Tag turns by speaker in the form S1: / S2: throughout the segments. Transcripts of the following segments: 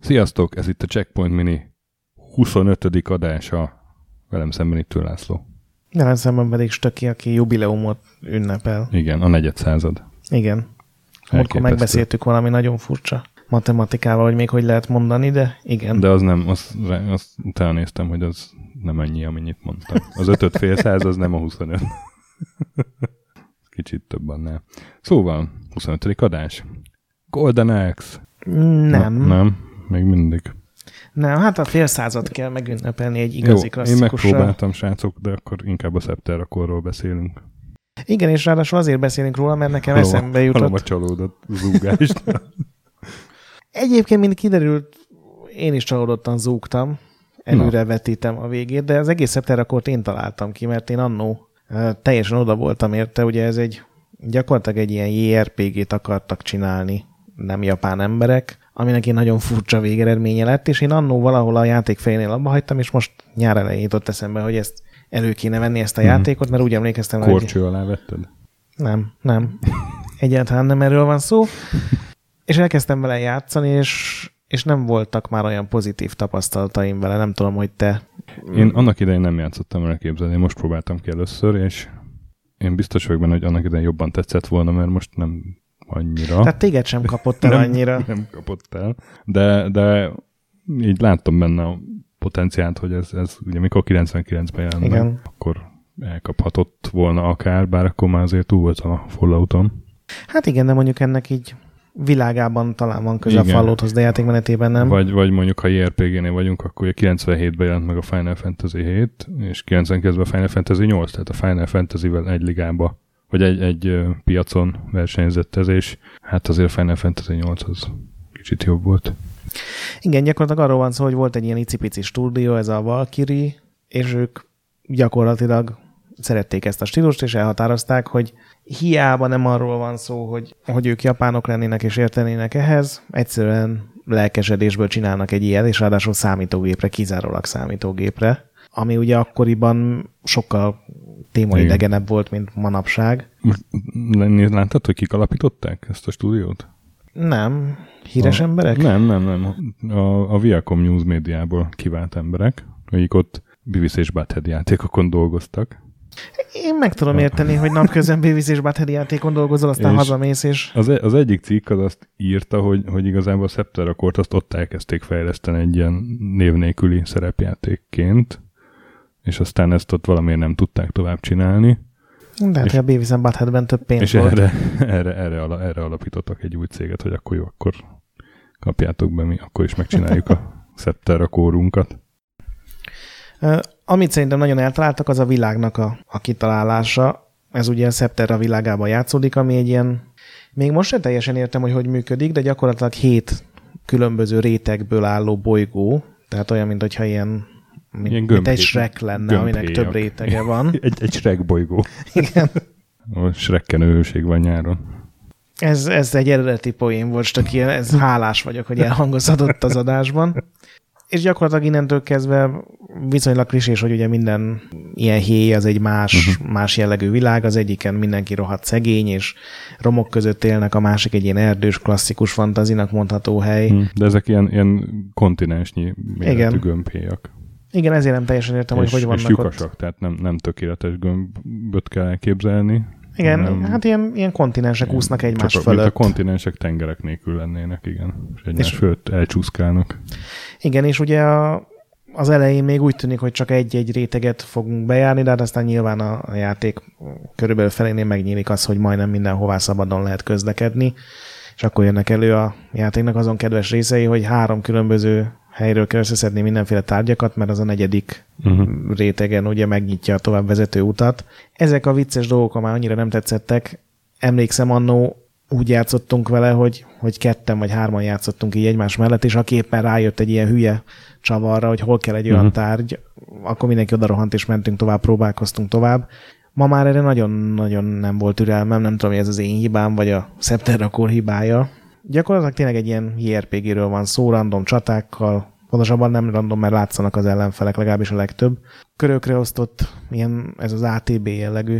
S1: Sziasztok, ez itt a Checkpoint Mini 25. adása. Velem szemben itt László.
S2: Velem szemben pedig Stöki, aki jubileumot ünnepel.
S1: Igen, a negyed század.
S2: Igen. Akkor megbeszéltük valami nagyon furcsa matematikával, hogy még hogy lehet mondani, de igen.
S1: De az nem, azt, azt utána néztem, hogy az nem ennyi, amennyit mondtam. Az ötöt fél száz, az nem a 25. Kicsit több annál. Szóval, 25. adás. Golden Axe.
S2: Nem.
S1: Na, nem, még mindig.
S2: Nem, hát a fél század kell megünnepelni egy igazi Jó, klasszikussal.
S1: én megpróbáltam, srácok, de akkor inkább a Szepter akkorról beszélünk.
S2: Igen, és ráadásul azért beszélünk róla, mert nekem halom, eszembe jutott. Halom
S1: a csalódott zúgást.
S2: Egyébként, mint kiderült, én is csalódottan zúgtam, előre Na. vetítem a végét, de az egész akkor én találtam ki, mert én annó teljesen oda voltam érte, ugye ez egy gyakorlatilag egy ilyen JRPG-t akartak csinálni, nem japán emberek, aminek egy nagyon furcsa végeredménye lett, és én annó valahol a játék fejénél abba hagytam, és most nyár elején jutott eszembe, hogy ezt elő kéne venni ezt a hmm. játékot, mert úgy emlékeztem,
S1: hogy... Korcső alá vetted?
S2: Nem, nem. Egyáltalán nem erről van szó. És elkezdtem vele játszani, és, és nem voltak már olyan pozitív tapasztalataim vele, nem tudom, hogy te...
S1: Én annak idején nem játszottam vele képzelni, most próbáltam ki először, és én biztos vagyok benne, hogy annak idején jobban tetszett volna, mert most nem annyira.
S2: Tehát téged sem kapott el
S1: nem,
S2: annyira.
S1: Nem kapott el, de, de így láttam benne a potenciált, hogy ez, ez ugye mikor 99-ben jelent Igen. akkor elkaphatott volna akár, bár akkor már azért túl voltam a Fallouton.
S2: Hát igen, de mondjuk ennek így világában talán van köze Igen. a Fallouthoz, de játékmenetében nem.
S1: Vagy, vagy mondjuk, ha JRPG-nél vagyunk, akkor ugye 97-ben jelent meg a Final Fantasy 7, és 92-ben a Final Fantasy 8, tehát a Final Fantasy-vel egy ligába, vagy egy, egy piacon versenyzett ez, és hát azért a Final Fantasy 8 az kicsit jobb volt.
S2: Igen, gyakorlatilag arról van szó, hogy volt egy ilyen icipici stúdió, ez a Valkyrie, és ők gyakorlatilag szerették ezt a stílust, és elhatározták, hogy hiába nem arról van szó, hogy, hogy ők japánok lennének és értenének ehhez, egyszerűen lelkesedésből csinálnak egy ilyet, és ráadásul számítógépre, kizárólag számítógépre, ami ugye akkoriban sokkal témaidegenebb volt, mint manapság.
S1: Most láttad, hogy kik alapították ezt a stúdiót?
S2: Nem. Híres a, emberek?
S1: Nem, nem, nem. A, a Viacom News médiából kivált emberek, akik ott Beavis és Butthead játékokon dolgoztak.
S2: Én meg tudom érteni, hogy napközben Beavis és Butthead játékon dolgozol, aztán és hazamész, és...
S1: Az, az egyik cikk az azt írta, hogy, hogy igazából a Scepter Accord azt ott elkezdték fejleszteni egy ilyen név nélküli szerepjátékként, és aztán ezt ott valamiért nem tudták tovább csinálni.
S2: De hát a Beavis and Buttheadben több pénz
S1: és volt. Erre, erre, erre, erre alapítottak egy új céget, hogy akkor jó, akkor kapjátok be mi, akkor is megcsináljuk a Scepter kórunkat.
S2: Amit szerintem nagyon eltaláltak, az a világnak a, a kitalálása. Ez ugye a Scepter világában játszódik, ami egy ilyen, még most sem teljesen értem, hogy hogy működik, de gyakorlatilag hét különböző rétegből álló bolygó, tehát olyan, mint hogyha ilyen mint, Ilyen mint egy Shrek lenne, gömbhéjak. aminek több rétege van.
S1: egy, egy Shrek bolygó.
S2: Igen.
S1: A Shrekken őség van nyáron.
S2: Ez, ez egy eredeti poén volt, csak ilyen, ez hálás vagyok, hogy elhangozhatott az adásban és gyakorlatilag innentől kezdve viszonylag klisés, hogy ugye minden ilyen héj az egy más, uh-huh. más jellegű világ, az egyiken mindenki rohadt szegény, és romok között élnek, a másik egy ilyen erdős, klasszikus fantazinak mondható hely. Uh-huh.
S1: De ezek ilyen, ilyen kontinensnyi méretű gömbhéjak.
S2: Igen, ezért nem teljesen értem, és, hogy hogy vannak
S1: és lyukasak, ott. tehát nem, nem tökéletes gömböt kell elképzelni.
S2: Igen, nem, hát ilyen, ilyen kontinensek úsznak egymás csak, fölött.
S1: Mint a kontinensek tengerek nélkül lennének, igen. És egymás és, fölött elcsúszkálnak.
S2: Igen, és ugye a, az elején még úgy tűnik, hogy csak egy-egy réteget fogunk bejárni, de hát aztán nyilván a, a játék körülbelül felénél megnyílik az, hogy majdnem mindenhová szabadon lehet közlekedni, és akkor jönnek elő a játéknak azon kedves részei, hogy három különböző helyről kell összeszedni mindenféle tárgyakat, mert az a negyedik uh-huh. rétegen ugye megnyitja a tovább vezető utat. Ezek a vicces dolgok már annyira nem tetszettek. Emlékszem annó úgy játszottunk vele, hogy, hogy ketten vagy hárman játszottunk így egymás mellett, és aki éppen rájött egy ilyen hülye csavarra, hogy hol kell egy olyan uh-huh. tárgy, akkor mindenki oda rohant, és mentünk tovább, próbálkoztunk tovább. Ma már erre nagyon-nagyon nem volt türelmem, nem tudom, hogy ez az én hibám, vagy a Scepter hibája. Gyakorlatilag tényleg egy ilyen JRPG-ről van szó, random csatákkal, Pontosabban nem random, mert látszanak az ellenfelek, legalábbis a legtöbb. Körökre osztott ilyen, ez az ATB jellegű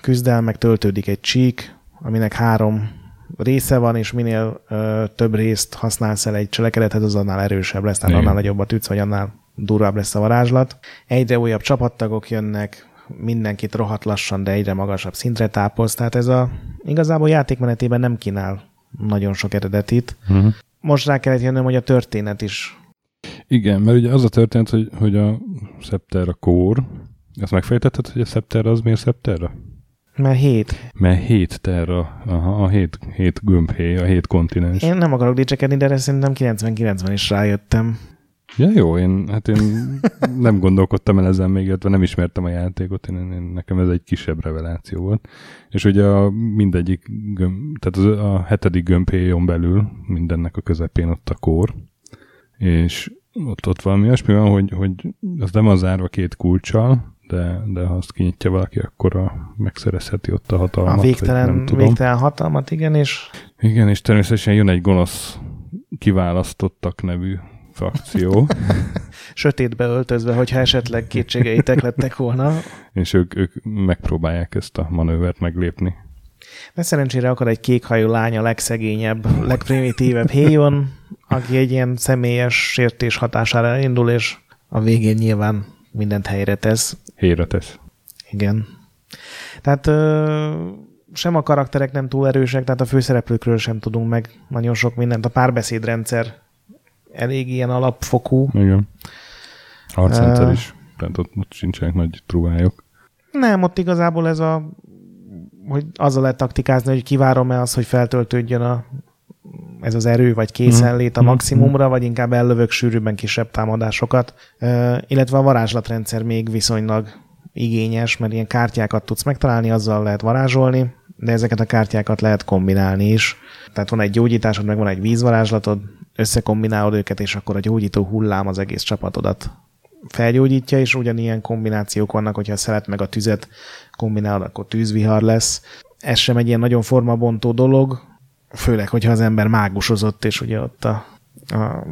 S2: küzdelmek, töltődik egy csík, aminek három része van, és minél ö, több részt használsz el egy cselekedethez, az annál erősebb lesz, tehát annál nagyobb a tűz, vagy annál durvább lesz a varázslat. Egyre újabb csapattagok jönnek, mindenkit rohadt lassan, de egyre magasabb szintre tápolsz, tehát ez a igazából játékmenetében nem kínál nagyon sok eredetit. Uh-huh. Most rá kellett jönnöm, hogy a történet is.
S1: Igen, mert ugye az a történet, hogy, hogy a Scepter a kór, ezt megfejtetted, hogy a Scepter az miért Scepterra?
S2: Mert hét.
S1: Mert hét terra, aha, a hét, hét gömbhé, a hét kontinens.
S2: Én nem akarok dicsekedni, de szerintem 99-ben is rájöttem.
S1: Ja, jó, én, hát én nem gondolkodtam el ezen még, illetve nem ismertem a játékot, én, én, nekem ez egy kisebb reveláció volt. És ugye a mindegyik, gömb, tehát az, a hetedik gömbhéjon belül mindennek a közepén ott a kór, és ott, ott valami olyasmi van, hogy, hogy az nem az zárva két kulcsal, de, de ha azt kinyitja valaki, akkor a, megszerezheti ott a hatalmat.
S2: A végtelen, nem tudom. végtelen hatalmat, igen, és...
S1: Igen, és természetesen jön egy gonosz kiválasztottak nevű frakció.
S2: Sötétbe öltözve, hogyha esetleg kétségeitek lettek volna.
S1: és ők, ők megpróbálják ezt a manővert meglépni.
S2: De szerencsére akar egy kékhajú lány a legszegényebb, legprimitívebb héjon, aki egy ilyen személyes sértés hatására indul, és a végén nyilván mindent helyre tesz.
S1: Helyre tesz.
S2: Igen. Tehát ö, sem a karakterek nem túl erősek, tehát a főszereplőkről sem tudunk meg nagyon sok mindent. A párbeszédrendszer elég ilyen alapfokú.
S1: Igen. Harcrendszer uh, is. Tehát ott, ott sincsenek nagy trúvályok.
S2: Nem, ott igazából ez a hogy azzal lehet taktikázni, hogy kivárom-e az, hogy feltöltődjön a, ez az erő vagy készenlét a mhm. maximumra, vagy inkább ellövök sűrűbben kisebb támadásokat. Uh, illetve a varázslatrendszer még viszonylag igényes, mert ilyen kártyákat tudsz megtalálni, azzal lehet varázsolni, de ezeket a kártyákat lehet kombinálni is. Tehát van egy gyógyításod, meg van egy vízvarázslatod, összekombinálod őket, és akkor a gyógyító hullám az egész csapatodat felgyógyítja, és ugyanilyen kombinációk vannak, hogyha szelet meg a tüzet kombinálod, akkor tűzvihar lesz. Ez sem egy ilyen nagyon formabontó dolog, főleg, hogyha az ember mágusozott, és ugye ott a, a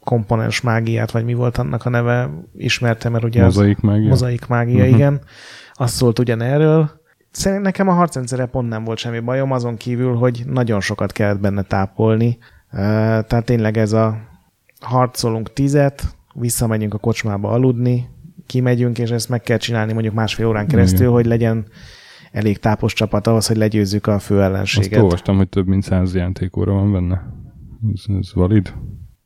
S2: komponens mágiát, vagy mi volt annak a neve, ismertem, mert ugye
S1: mozaik mágia,
S2: mozaik mágia uh-huh. igen. Azt szólt ugyanerről. Szerintem nekem a harcrendszere pont nem volt semmi bajom, azon kívül, hogy nagyon sokat kellett benne tápolni. Tehát tényleg ez a harcolunk tizet, visszamegyünk a kocsmába aludni, kimegyünk, és ezt meg kell csinálni mondjuk másfél órán keresztül, Igen. hogy legyen elég tápos csapat ahhoz, hogy legyőzzük a fő ellenséget.
S1: Azt olvastam, hogy több mint száz játékóra van benne. Ez, ez valid?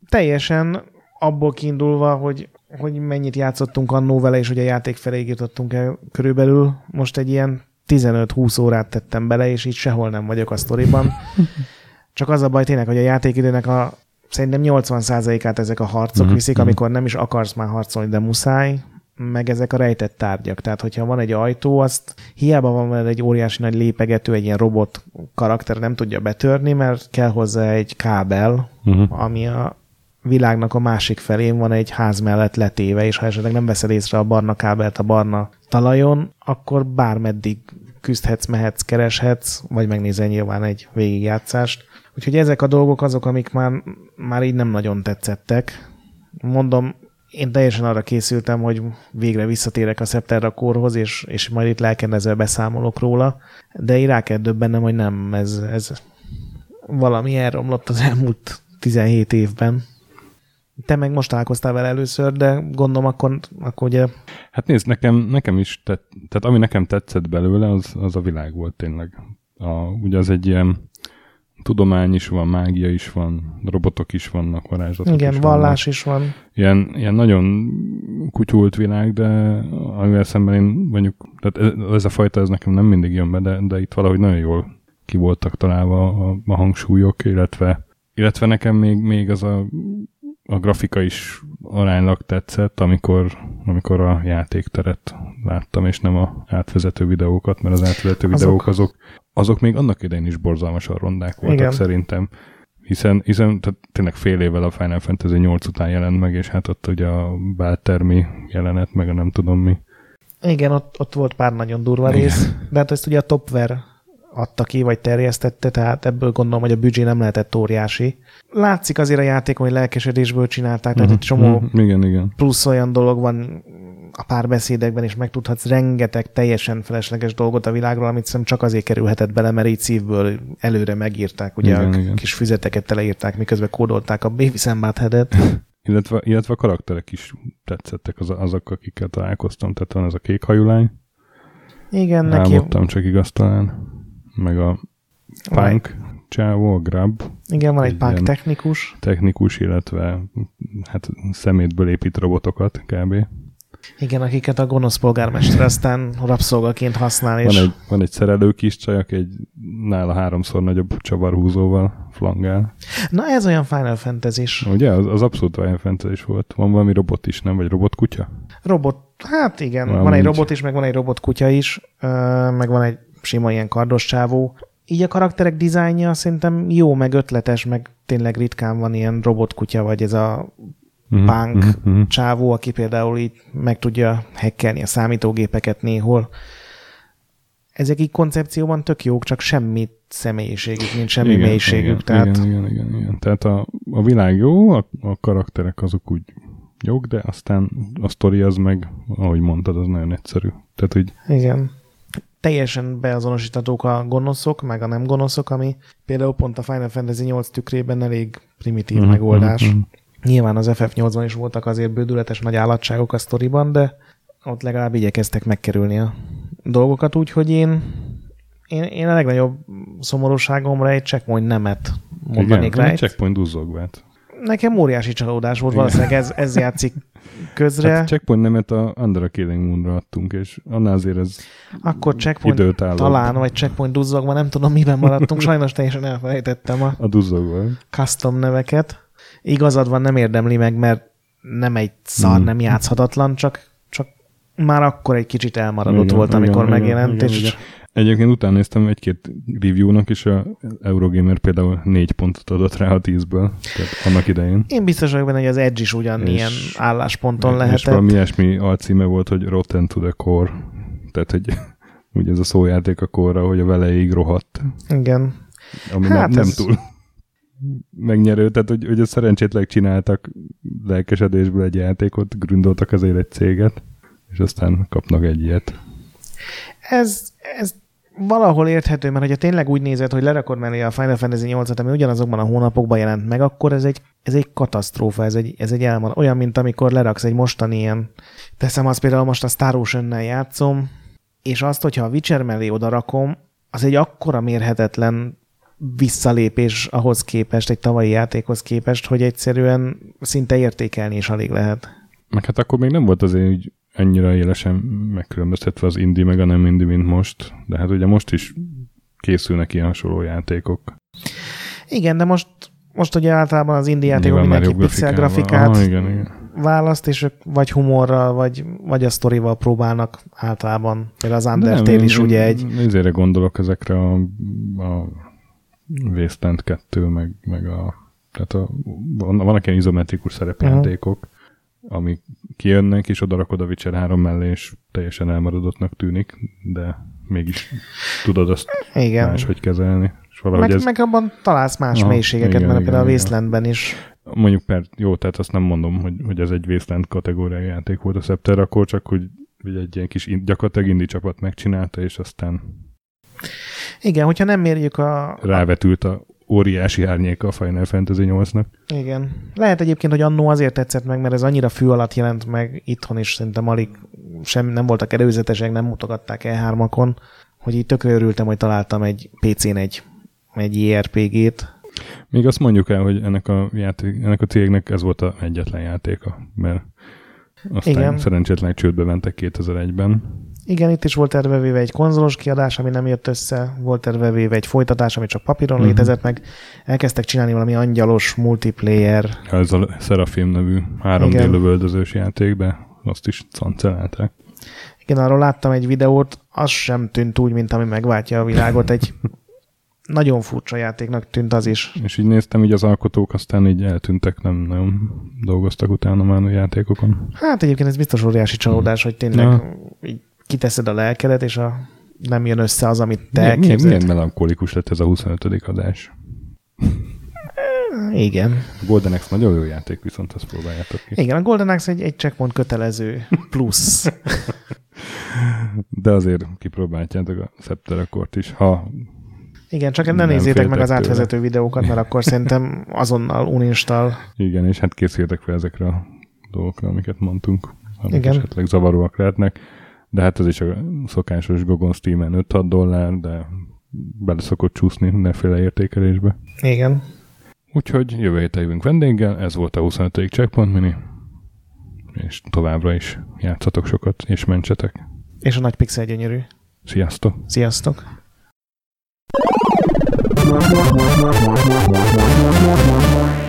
S2: Teljesen abból kiindulva, hogy, hogy mennyit játszottunk annó vele, és hogy a játék felé jutottunk el körülbelül. Most egy ilyen 15-20 órát tettem bele, és így sehol nem vagyok a sztoriban. Csak az a baj tényleg, hogy a játékidőnek a szerintem 80%-át ezek a harcok mm-hmm. viszik, amikor nem is akarsz már harcolni, de muszáj, meg ezek a rejtett tárgyak. Tehát, hogyha van egy ajtó, azt hiába van vele egy óriási nagy lépegető, egy ilyen robot karakter nem tudja betörni, mert kell hozzá egy kábel, uh-huh. ami a világnak a másik felén van egy ház mellett letéve, és ha esetleg nem veszed észre a barna kábelt a barna talajon, akkor bármeddig küzdhetsz, mehetsz, kereshetsz, vagy megnézel nyilván egy végigjátszást. Úgyhogy ezek a dolgok azok, amik már, már így nem nagyon tetszettek. Mondom, én teljesen arra készültem, hogy végre visszatérek a Septerra korhoz, és, és majd itt lelkendezve beszámolok róla, de én rá kell döbbennem, hogy nem, ez, ez valami elromlott az elmúlt 17 évben. Te meg most találkoztál vele először, de gondolom akkor, akkor ugye...
S1: Hát nézd, nekem, nekem is, tett, tehát ami nekem tetszett belőle, az, az a világ volt tényleg. A, ugye az egy ilyen tudomány is van, mágia is van, robotok is vannak, varázslatok
S2: Igen,
S1: is
S2: vallás
S1: vannak.
S2: is van.
S1: Ilyen, ilyen nagyon kutyult világ, de amivel szemben én mondjuk, tehát ez, ez a fajta, ez nekem nem mindig jön be, de, de itt valahogy nagyon jól ki voltak találva a, a hangsúlyok, illetve, illetve nekem még, még az a, a grafika is aránylag tetszett, amikor, amikor a játékteret láttam, és nem a átvezető videókat, mert az átvezető azok, videók azok, azok még annak idején is borzalmasan rondák voltak Igen. szerintem. Hiszen, hiszen tehát tényleg fél évvel a Final Fantasy 8 után jelent meg, és hát ott ugye a báltermi jelenet, meg a nem tudom mi.
S2: Igen, ott, ott volt pár nagyon durva Igen. rész, de hát ezt ugye a Topware adta ki, vagy terjesztette, tehát ebből gondolom, hogy a büdzsé nem lehetett óriási. Látszik azért a játékon, hogy lelkesedésből csinálták, tehát egy csomó
S1: Mhm, Igen, igen.
S2: plusz olyan dolog van a párbeszédekben is megtudhatsz rengeteg teljesen felesleges dolgot a világról, amit szerintem csak azért kerülhetett bele, mert így szívből előre megírták, ugye
S1: Igen,
S2: a
S1: igen.
S2: kis füzeteket teleírták, miközben kódolták a Baby Head-et.
S1: Illetve, illetve a karakterek is tetszettek az, azok, akikkel találkoztam. Tehát van ez a kék hajulány,
S2: Igen, neki
S1: álmodtam csak igaz talán, meg a punk csávó, a grab
S2: igen, van egy
S1: egy
S2: punk technikus.
S1: technikus, illetve hát szemétből épít robotokat kb.
S2: Igen, akiket a gonosz polgármester aztán rabszolgaként használ, és
S1: Van egy, van egy szerelő kis csaj, aki egy nála háromszor nagyobb csavarhúzóval flangál.
S2: na ez olyan Final fantasy -s.
S1: Ugye? Az, az abszolút Final Fantasy volt. Van valami robot is, nem? Vagy robotkutya?
S2: Robot, hát igen,
S1: Valamint.
S2: van egy robot is, meg van egy robotkutya is, meg van egy sima ilyen kardos csávó. Így a karakterek dizájnja szerintem jó, meg ötletes, meg tényleg ritkán van ilyen robotkutya, vagy ez a
S1: Mhm,
S2: Punk.
S1: mhm, mhm.
S2: csávó, aki például így meg tudja hackelni a számítógépeket néhol. Ezek így koncepcióban tök jók, csak semmi személyiségük, nincs semmi
S1: Igen,
S2: mélységük.
S1: Igen,
S2: tehát
S1: igen, igen, igen, igen. Tehát a, a világ jó, a, a karakterek azok úgy jók, de aztán a sztori az meg, ahogy mondtad, az nagyon egyszerű. Tehát, hogy
S2: Igen. Teljesen beazonosíthatók a gonoszok, meg a nem gonoszok, ami például pont a Final Fantasy 8 tükrében elég primitív
S1: Mhm,
S2: megoldás.
S1: mhm, mhm.
S2: Nyilván az FF8-ban is voltak azért bődületes nagy állatságok a sztoriban, de ott legalább igyekeztek megkerülni a dolgokat, úgyhogy én, én, én a legnagyobb szomorúságomra egy checkpoint nemet mondanék
S1: Igen,
S2: rá.
S1: Egy- checkpoint duzzogvát.
S2: Nekem óriási csalódás volt, valószínűleg ez, ez játszik közre.
S1: Hát checkpoint nemet a Under a Killing Moonra adtunk, és annál azért ez
S2: Akkor checkpoint
S1: időt álló.
S2: talán, vagy checkpoint duzzogva, nem tudom, miben maradtunk, sajnos teljesen elfelejtettem a
S1: A duzzogva.
S2: custom neveket. Igazad van, nem érdemli meg, mert nem egy szar,
S1: Mm.
S2: nem játszhatatlan, csak, csak már akkor egy kicsit elmaradott
S1: Igen,
S2: volt, amikor
S1: igen,
S2: megjelent,
S1: igen,
S2: és
S1: igen. Egyébként utána néztem egy-két review-nak, és a Eurogamer például négy pontot adott rá a tízből, tehát annak idején.
S2: én biztos vagyok benne, hogy az Edge is ugyanilyen
S1: És-
S2: állásponton
S1: és
S2: lehetett.
S1: valami ilyesmi alcíme volt, hogy Rotten to the Core. Tehát, hogy ugye ez a szójáték a korra, hogy a veleig rohadt,
S2: Igen.
S1: ami
S2: Hát
S1: nem, nem
S2: ez-
S1: túl megnyerő, tehát hogy, hogy ezt szerencsétleg csináltak lelkesedésből egy játékot, gründoltak ezért egy céget, és aztán kapnak egy ilyet.
S2: Ez, ez valahol érthető, mert hogyha tényleg úgy nézed, hogy lerakod mellé a Final Fantasy 8-at, ami ugyanazokban a hónapokban jelent meg, akkor ez egy, ez egy katasztrófa, ez egy, ez egy elmar. Olyan, mint amikor leraksz egy mostani ilyen, teszem azt például most a Star Ocean-nel játszom, és azt, hogyha a Witcher mellé odarakom, az egy akkora mérhetetlen visszalépés ahhoz képest, egy tavalyi játékhoz képest, hogy egyszerűen szinte értékelni is alig lehet.
S1: Meg hát akkor még nem volt azért úgy annyira élesen megkülönböztetve az indie meg a nem indie, mint most, de hát ugye most is készülnek ilyen hasonló játékok.
S2: Igen, de most, most ugye általában az indie játékok mindenki pixel grafikát
S1: Aha, igen, igen.
S2: választ, és ők vagy humorral, vagy, vagy a sztorival próbálnak általában. Például az Undertale
S1: én-
S2: is
S1: én
S2: ugye egy...
S1: Ezért gondolok ezekre a, a Wasteland 2, meg, meg a tehát a, van, vannak ilyen izometrikus szerepjátékok, amik kijönnek, és odarakod a Witcher 3 mellé, és teljesen elmaradottnak tűnik, de mégis tudod azt
S2: Igen.
S1: máshogy kezelni. És
S2: Meg,
S1: ez,
S2: meg abban találsz más
S1: Aha,
S2: mélységeket,
S1: igen,
S2: mert
S1: igen,
S2: például a. Wastelandben is.
S1: mondjuk per, jó, tehát azt nem mondom, hogy, hogy ez egy Wasteland kategóriai játék volt a Scepter, akkor csak, hogy, hogy egy ilyen kis, in- gyakorlatilag indie csapat megcsinálta, és aztán
S2: Igen, hogyha nem mérjük a...
S1: rávetült a óriási árnyéka a Final Fantasy 8-nak.
S2: Igen. Lehet egyébként, hogy annó azért tetszett meg, mert ez annyira fű alatt jelent meg itthon is, szerintem alig sem nem voltak előzetesek, nem mutogatták E3-akon, hogy így tökre örültem, hogy találtam egy PC-n egy, egy JRPG-t.
S1: Még azt mondjuk el, hogy ennek a, játék, ennek a cégnek ez volt a egyetlen játéka, mert aztán
S2: Igen.
S1: Igen. szerencsétlen csődbe mentek 2001-ben.
S2: Igen, itt is volt terve véve egy konzolos kiadás, ami nem jött össze, volt terve véve egy folytatás, ami csak papíron
S1: Mhm.
S2: létezett, meg elkezdtek csinálni valami angyalos multiplayer.
S1: Ez a Seraphim nevű 3D
S2: Igen.
S1: lövöldözős játék, de azt is cancelálták.
S2: Igen, arról láttam egy videót, az sem tűnt úgy, mint ami megváltja a világot. Egy nagyon furcsa játéknak tűnt az is.
S1: És így néztem, így az alkotók aztán így eltűntek, nem nagyon dolgoztak utána már a játékokon.
S2: Hát egyébként ez biztos óriási csalódás, hogy tényleg így kiteszed a lelkedet, és a nem jön össze az, amit te
S1: milyen, milyen,
S2: képzelt.
S1: milyen melankolikus lett ez a 25. adás.
S2: Igen.
S1: A Golden Axe nagyon jó játék, viszont azt próbáljátok ki.
S2: Igen, a Golden Axe egy, egy checkpoint kötelező plusz.
S1: De azért kipróbáljátok a Scepterakort is, ha
S2: Igen, csak ne nézzétek meg az
S1: féltek tőle.
S2: átvezető videókat, mert akkor szerintem azonnal uninstall.
S1: igen, és hát készüljetek fel ezekre a dolgokra, amiket mondtunk, amik
S2: Igen.
S1: esetleg zavaróak lehetnek. De hát ez is a szokásos Gogon Steam-en 5-6 dollár, de bele szokott csúszni mindenféle értékelésbe.
S2: Igen.
S1: Úgyhogy jövő héten jövünk vendéggel, ez volt a 25. Checkpoint Mini, és továbbra is játszatok sokat, és mentsetek.
S2: És a nagy pixel gyönyörű.
S1: Sziasztok!
S2: Sziasztok!
S3: You.